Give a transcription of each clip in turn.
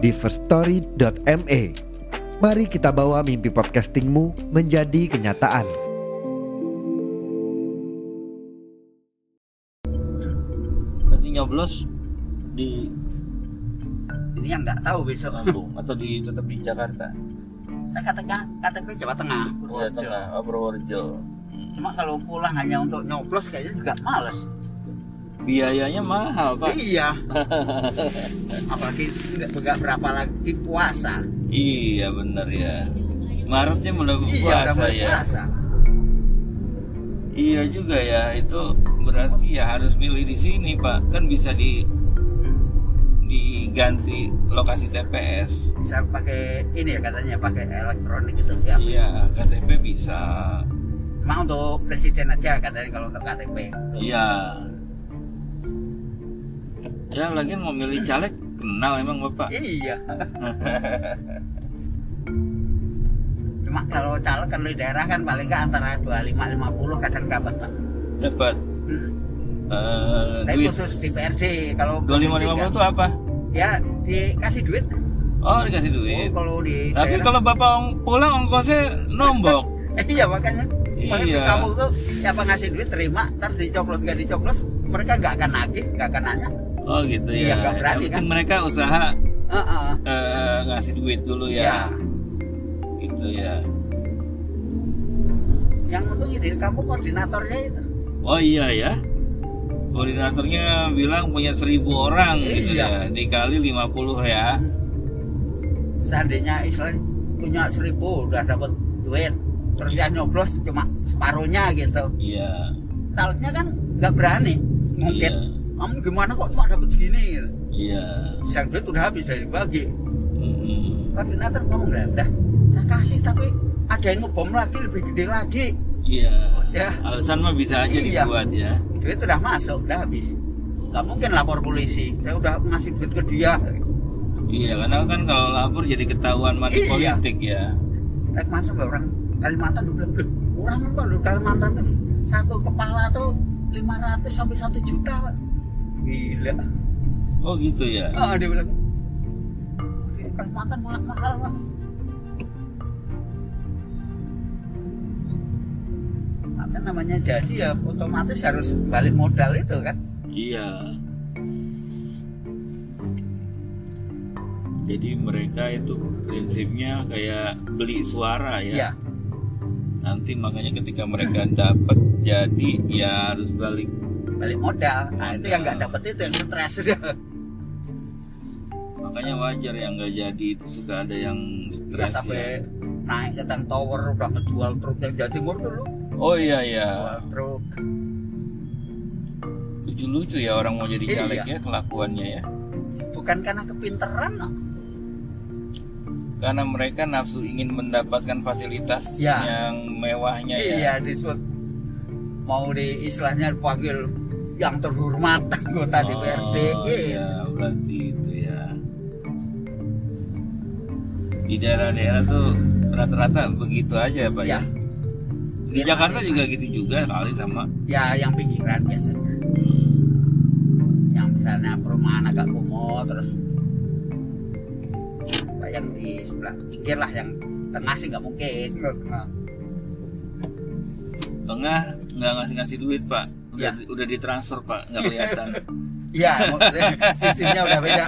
di firststory.me. Mari kita bawa mimpi podcastingmu menjadi kenyataan. Nanti nyoblos di ini yang nggak tahu besok Lampung atau di tetap di Jakarta. saya katakan KTP Jawa Tengah Purworejo. tengah, oh, Purworejo. Hmm. cuma kalau pulang hanya untuk nyoblos kayaknya juga males Biayanya mahal pak. iya apalagi nggak berapa lagi puasa Iya benar ya. Maretnya mulai iya puasa mulai ya. puasa Iya juga ya itu berarti ya harus milih di sini pak. Kan bisa di diganti lokasi TPS. bisa pakai ini ya katanya pakai elektronik itu ya Iya KTP bisa. cuma untuk presiden aja katanya kalau untuk KTP Iya. Ya lagian mau milih caleg kenal emang bapak. iya cuma kalau caleg kan di daerah kan paling nggak antara 25 50 kadang dapat pak Dapat Hmm. eh, Tapi duit khusus di PRD kalau dua lima provinsi lima kan, itu apa? ya dikasih duit. Oh dikasih Oh, duit. kalau di Tapi daerah- kalau bapak pulang ongkosnya nombok. iya makanya makanya Iya. kamu tuh siapa ngasih duit terima, ntar dicoblos nggak dicoblos mereka nggak akan nagih, nggak akan nanya. Oh gitu Iya, ya. berani, kan? mereka usaha Heeh. eh, ngasih duit dulu Iya. ya. Gitu ya. Yang untung di kampung koordinatornya itu. Oh iya ya. Koordinatornya bilang punya seribu orang gitu Iya. ya. Dikali 50 ya. Seandainya Islam punya seribu udah dapat duit, terus yang nyoblos cuma separuhnya gitu. Iya. Calegnya kan nggak berani, mungkin Iya. Kamu gimana kok cuma dapat segini? Gitu. Iya. Yang duit udah habis dari. Mm-mm. koordinator ngomong lah udah saya kasih tapi ada yang ngebom lagi lebih gede lagi Iya. Ya. Alasan mah bisa aja Iya. dibuat ya. duit udah masuk udah habis nggak mungkin lapor polisi saya udah ngasih duit ke dia Iya, karena kan kalau lapor jadi ketahuan money Iya. politik ya. tapi masuk orang Kalimantan udah bilang "Loh, orang apa lu Kalimantan tuh satu kepala tuh 500 sampai 1 juta Pak." Gila Oh gitu ya. ah dia bilang "Di Kalimantan mahal, mahal Pak." Macam namanya jadi ya otomatis harus balik modal itu kan Iya. Jadi mereka itu prinsipnya kayak beli suara ya. Iya. Nanti makanya ketika mereka dapat jadi ya harus balik. Balik modal nah itu yang nggak dapet itu yang stres Makanya wajar yang nggak jadi itu suka ada yang ya, stres sampai ya. naik ke tank tower udah ngejual truk yang Jawa Timur tuh lu Oh iya iya. jual truk Lucu-lucu ya orang mau jadi Iya. caleg ya kelakuannya ya. bukan karena kepinteran no. Karena mereka nafsu ingin mendapatkan fasilitas Ya. yang mewahnya ya. iya disebut mau di istilahnya panggil yang terhormat anggota DPRD Oh, iya. iya, berarti itu ya. Di daerah-daerah tuh rata-rata begitu aja Pak ya. ya Di Iya, Jakarta masih- juga gitu juga kali sama. ya yang pinggiran biasanya yang misalnya perumahan agak kumuh terus yang di sebelah pinggir lah yang tengah sih nggak mungkin Tengah. Tengah nggak ngasih-ngasih duit Pak. Udah Ya. udah ditransfer Pak, nggak kelihatan. Iya, sistemnya udah beda.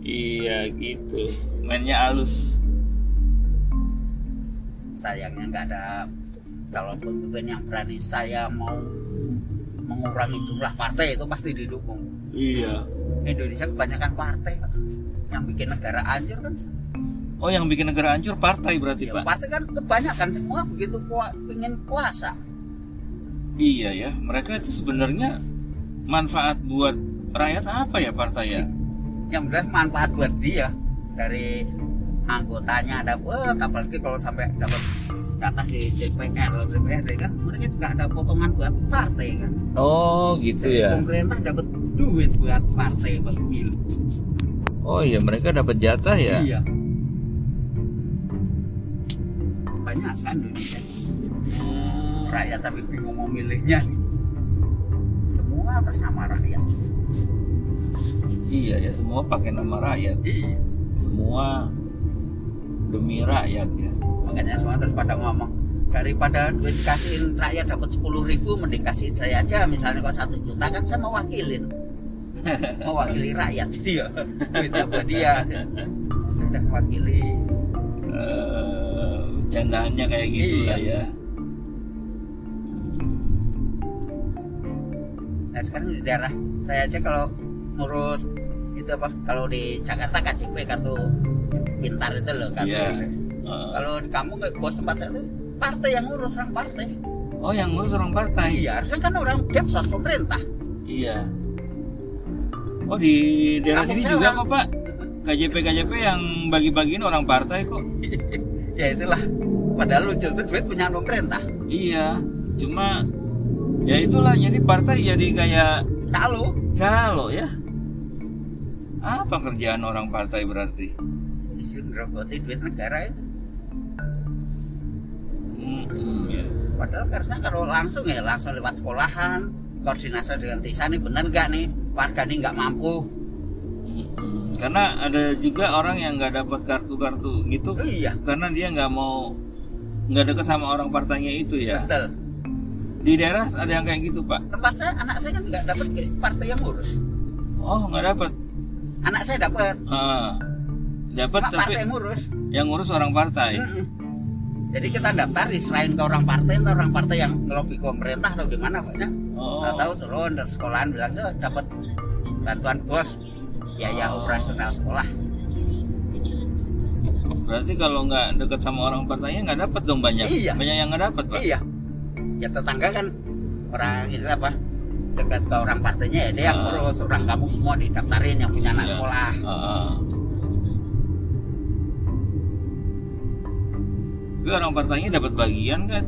iya gitu. Mainnya halus. Sayangnya nggak ada calon pemimpin yang berani saya mau mengurangi jumlah partai itu pasti didukung. Iya. Indonesia kebanyakan partai yang bikin negara hancur kan. Oh yang bikin negara hancur partai berarti Ya, Pak. partai kan kebanyakan semua begitu kuat ingin kuasa. Iya ya, mereka itu sebenarnya manfaat buat rakyat apa ya partai ya? yang jelas manfaat buat dia dari anggotanya dapat apalagi kalau sampai dapat jatah di DPR DPRD kan mereka juga ada potongan buat partai kan Oh gitu ya. pemerintah dapat duit buat partai buat pemilu Oh iya mereka dapat jatah ya. iya banyak kan. Indonesia Hmm. rakyat tapi bingung mau milihnya semua atas nama rakyat. Iya ya semua pakai nama rakyat. iya. Semua demi rakyat ya. makanya semua terus pada ngomong daripada duit kasihin rakyat dapat sepuluh ribu mending kasihin saya aja. Misalnya kok satu juta kan saya mewakilin. Mewakili rakyat. Dia duitnya buat dia. Saya udah mewakili. Eh, bercandaannya kayak gitu Iya. lah ya. nah sekarang di daerah saya aja kalau ngurus itu apa kalau di Jakarta KJP kartu pintar itu loh kartu Iya. Eh, kalau di kamu nggak bos tempat saya tuh partai yang ngurus orang partai oh yang ngurus orang partai. iya harusnya kan orang depsos pemerintah Iya. Oh di daerah Kampung sini juga orang- kok Pak. KJP KJP yang bagi-bagiin orang partai kok. ya itulah padahal lucu itu duit punya pemerintah Iya. Cuma ya itulah jadi partai jadi kayak calo calo ya. Apa kerjaan orang partai berarti? justru ngerogoti duit negara itu Hmm, hmm, ya. padahal harusnya kalau langsung ya langsung lewat sekolahan koordinasi dengan desa nih bener nggak nih warga nih nggak mampu Hmm. Karena ada juga orang yang nggak dapat kartu-kartu gitu oh, iya karena dia nggak mau nggak deket sama orang partainya itu ya. betul Di daerah ada yang kayak gitu Pak. tempat saya anak saya kan nggak dapat partai yang ngurus Oh nggak dapat. anak saya dapat Ah, dapat tapi partai yang ngurus yang ngurus orang partai. Mm-mm. jadi kita daftar diserahin ke orang partai entah orang partai yang ngelobi ke pemerintah atau gimana pokoknya Oh. Nggak tahu turun dari sekolahan bilang tuh dapat bantuan bos biaya Oh. operasional sekolah Berarti kalau nggak deket sama orang partainya nggak dapat dong banyak. Iya. Banyak yang nggak dapat pak. iya ya tetangga kan orang itu apa dekat ke orang partainya ya dia yang Ah. ngurus orang kampung semua didaftarin yang punya anak Iya. sekolah Ah, ah. Tapi orang partainya dapat bagian kan?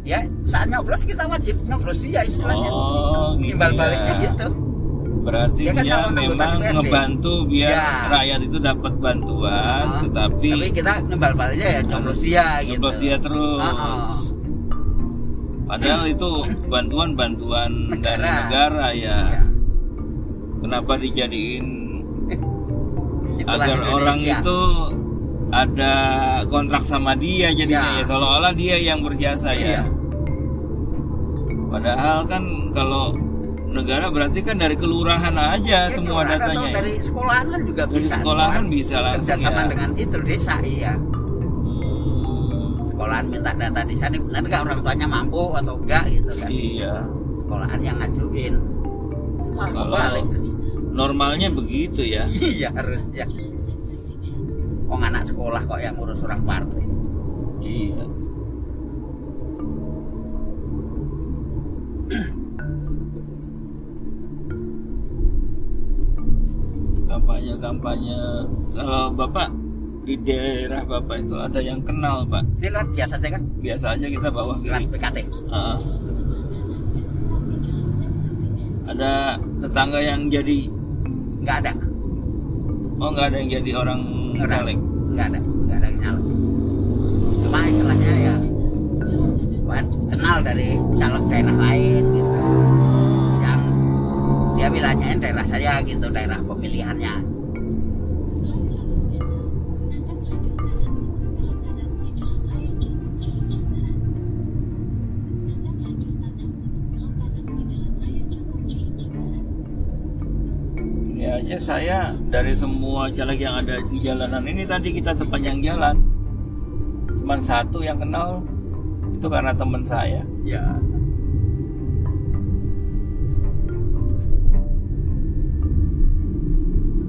ya saat nyoblos kita wajib nyoblos dia istilahnya Oh, gitu imbal ya. baliknya gitu Berarti Dia kan dia memang DPRD. ngebantu biar Ya. rakyat itu dapat bantuan, Ah. tetapi tapi kita ngimbal baliknya ya nyoblos dia gitu nyoblos dia terus. Ah, ah. Padahal itu bantuan-bantuan dari Negara. negara ya. Ya. Kenapa dijadiin Itulah agar Indonesia. orang itu ada kontrak sama dia jadinya Ya. ya seolah-olah dia yang berjasa ya. Iya. Padahal kan kalau negara berarti kan dari kelurahan aja Ya, semua kelurahan atau datanya. dari sekolahan kan juga Dari bisa sekolahan bisa langsung kerja sama ya. dengan itu desa iya Hmm, sekolahan minta data di sana benar nggak orang tuanya mampu atau enggak gitu kan iya. sekolahan yang ngajuin Kalau balik. normalnya begitu ya. iya harusnya Wong anak sekolah kok yang ngurus orang partai Iya. Kampanye kampanye kalau bapak di daerah bapak itu ada yang kenal pak. Ini lewat biasa aja kan? Biasa aja kita bawa lewat kiri PKT Ah. ada tetangga yang jadi nggak ada. Oh nggak ada yang jadi orang caleg nggak ada. Nggak ada yang nyalek. Cuma istilahnya ya kenal dari caleg daerah lain gitu. Yang dia wilayahnya daerah saya gitu daerah pemilihannya aja saya dari semua caleg yang ada di jalanan ini tadi kita sepanjang jalan. Cuman satu yang kenal itu karena teman saya. Ya.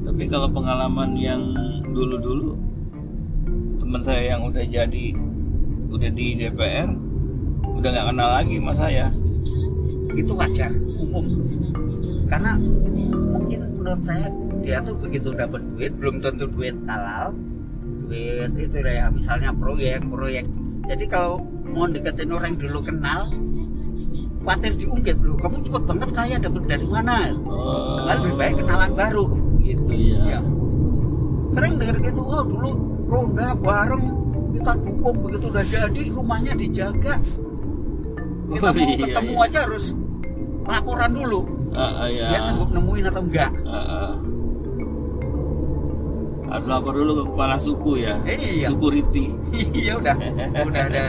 Tapi kalau pengalaman yang dulu-dulu teman saya yang udah jadi udah di DPR udah nggak kenal lagi sama saya itu wajar umum. Karena mungkin menurut saya dia tuh begitu dapat duit belum tentu duit halal duit itu ya. Misalnya proyek proyek. Jadi kalau mau deketin orang yang dulu kenal khawatir diungkit loh kamu cepet banget kaya dapat dari mana? Oh, Padahal lebih baik kenalan baru gitu. Ya. ya. Sering dengar gitu oh dulu ronda bareng kita dukung begitu udah jadi rumahnya dijaga kita Oh, mau iya, ketemu iya. aja harus laporan dulu Ah, ah, ya. dia sanggup nemuin atau enggak Ah, ah. Harus lapor dulu ke kepala suku ya. Iya. Security. iya udah udah ada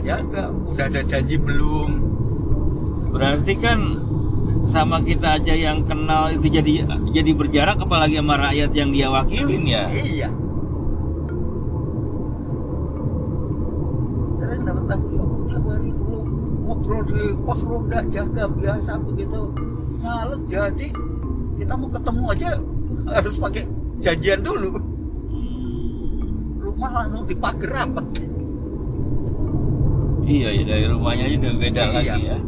ya enggak udah ada janji belum Berarti kan sama kita aja yang kenal itu jadi jadi berjarak apalagi sama rakyat yang dia wakilin ya. iya sering dapat tahu ya tiap hari ngobrol di pos ronda jaga biasa begitu. Nyalek jadi kita mau ketemu aja harus pakai janjian dulu. Rumah langsung dipagar rapet. Iya ya dari rumahnya aja udah beda Iya. lagi ya.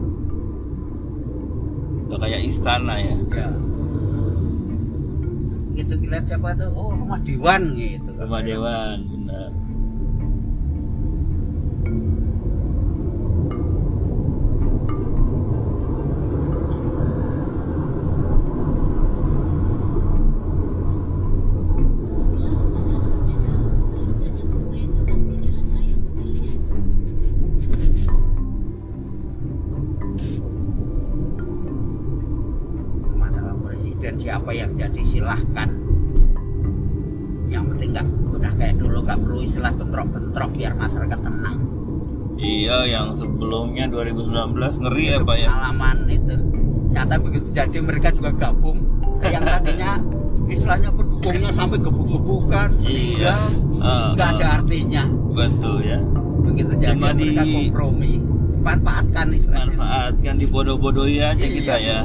Udah kayak istana ya. ya gitu lihat siapa tuh? Oh rumah dewan gitu. Rumah dewan yang sebelumnya 2019 ngeri ya Pak ya. pengalaman itu nyata begitu jadi mereka juga gabung yang tadinya istilahnya pendukungnya sampai gebuk-gebukan Iya. Ah, nggak ah. ada artinya Betul ya. begitu jadi Cuma di- mereka kompromi manfaatkan istilahnya Manfaatkan dibodoh-bodohi aja Iya. kita ya.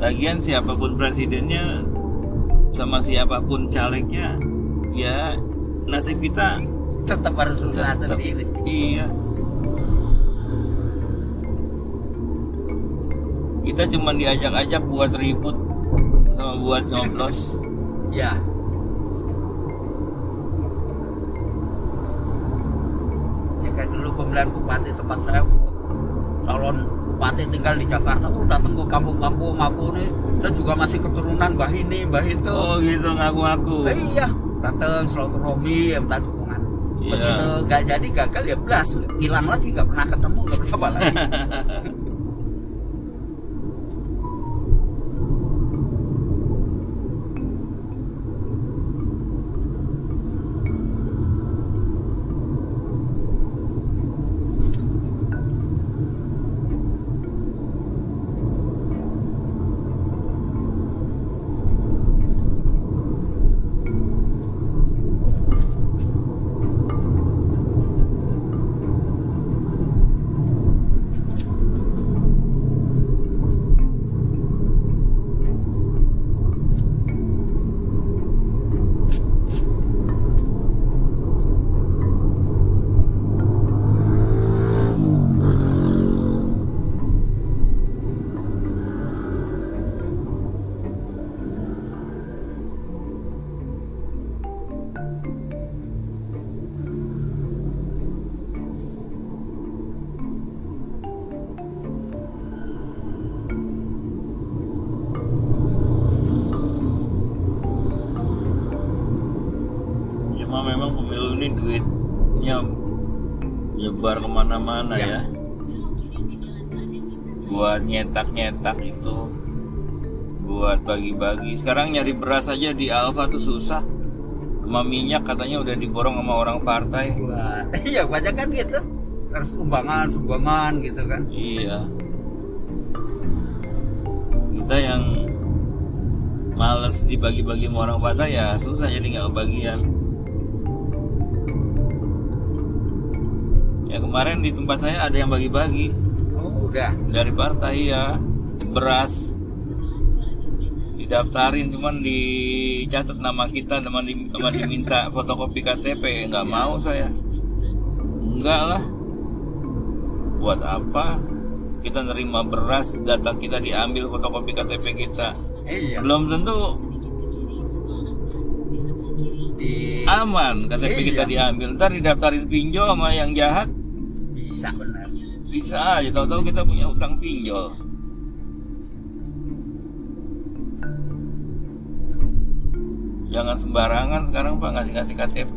Lagian siapa pun presidennya sama siapa pun calegnya ya nasib kita tetap harus usaha tetap- sendiri Iya. Kita cuma diajak-ajak buat ribut sama buat nyoblos. ya ya kayak dulu pemilihan bupati tempat saya calon bupati tinggal di Jakarta oh datang ke kampung-kampung aku nih saya juga masih keturunan mbah ini mbah itu Oh gitu ngaku-ngaku. Eh, iya datang silaturahmi ya minta dukungan Iya. begitu nggak jadi gagal ya belas hilang lagi nggak pernah ketemu nggak pernah apa lagi Cuma memang pemilu ini duitnya nyebar ke mana-mana ya. Buat nyetak-nyetak itu, buat bagi-bagi. Sekarang nyari beras aja di Alfa tuh susah. Sama minyak katanya udah diborong sama orang partai. Wah, iya banyak kan gitu terus sumbangan sumbangan gitu kan Iya. Kita yang males dibagi-bagi sama orang partai ya susah jadi nggak kebagian. Kemarin di tempat saya ada yang bagi-bagi. Oh udah. Dari partai ya beras. Setelah 200 meter, didaftarin cuman dicatat nama kita sama, di, diminta fotokopi KTP nggak mau saya. Enggak lah. Buat apa? Kita nerima beras data kita diambil fotokopi KTP kita. Iya. Belum tentu di aman KTP kita Iya. diambil. Ntar didaftarin pinjol sama yang jahat bisa benar bisa aja tahu-tahu kita punya utang pinjol. Jangan sembarangan sekarang pak ngasih-ngasih KTP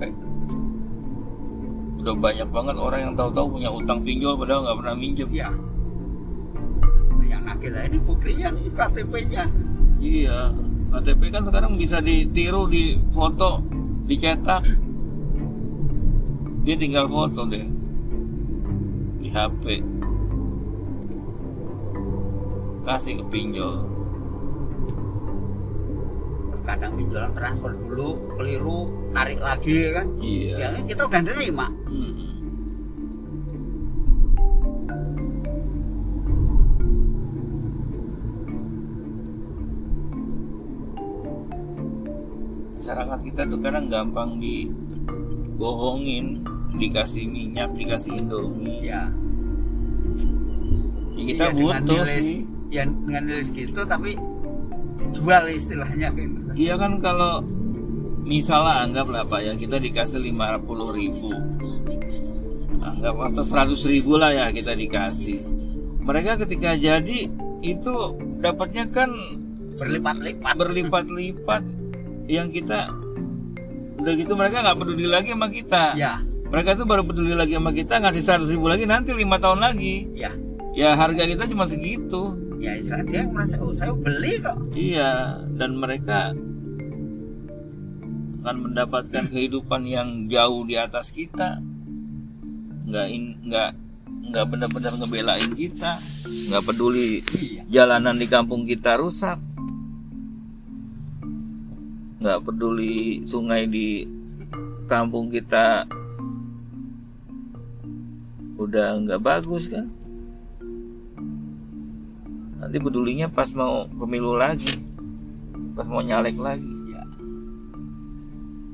udah banyak banget orang yang tahu-tahu punya utang pinjol padahal nggak pernah minjem. Ya yang akhirnya ini buktinya nih KTP-nya iya KTP kan sekarang bisa ditiru di foto dicetak. Dia tinggal foto deh HP. Kasih ke pinjol. Kadang pinjaman transfer dulu keliru narik lagi kan? Iya. Ya kita udah nerima. Mm-mm. masyarakat kita tuh kadang gampang dibohongin dikasih minyak dikasih indomie. Ya ya kita dengan butuh nilai- sih. ya dengan nilai segitu tapi dijual istilahnya gitu iya kan kalau misalnya anggaplah pak ya kita dikasih 50 ribu. Anggap atau 100 ribu lah ya kita dikasih. Mereka ketika jadi itu dapatnya kan berlipat-lipat. berlipat-lipat. Yang kita udah gitu mereka nggak peduli lagi sama kita. Ya. Mereka tuh baru peduli lagi sama kita ngasih 100 ribu lagi nanti lima tahun lagi. Ya ya harga kita cuma segitu. Ya istilah dia merasa oh saya beli kok. Iya dan mereka akan mendapatkan kehidupan yang jauh di atas kita. Nggak in, nggak nggak benar-benar ngebelain kita. Nggak peduli iya. jalanan di kampung kita rusak. Nggak peduli sungai di kampung kita udah nggak bagus kan nanti pedulinya pas mau pemilu lagi pas mau nyalek lagi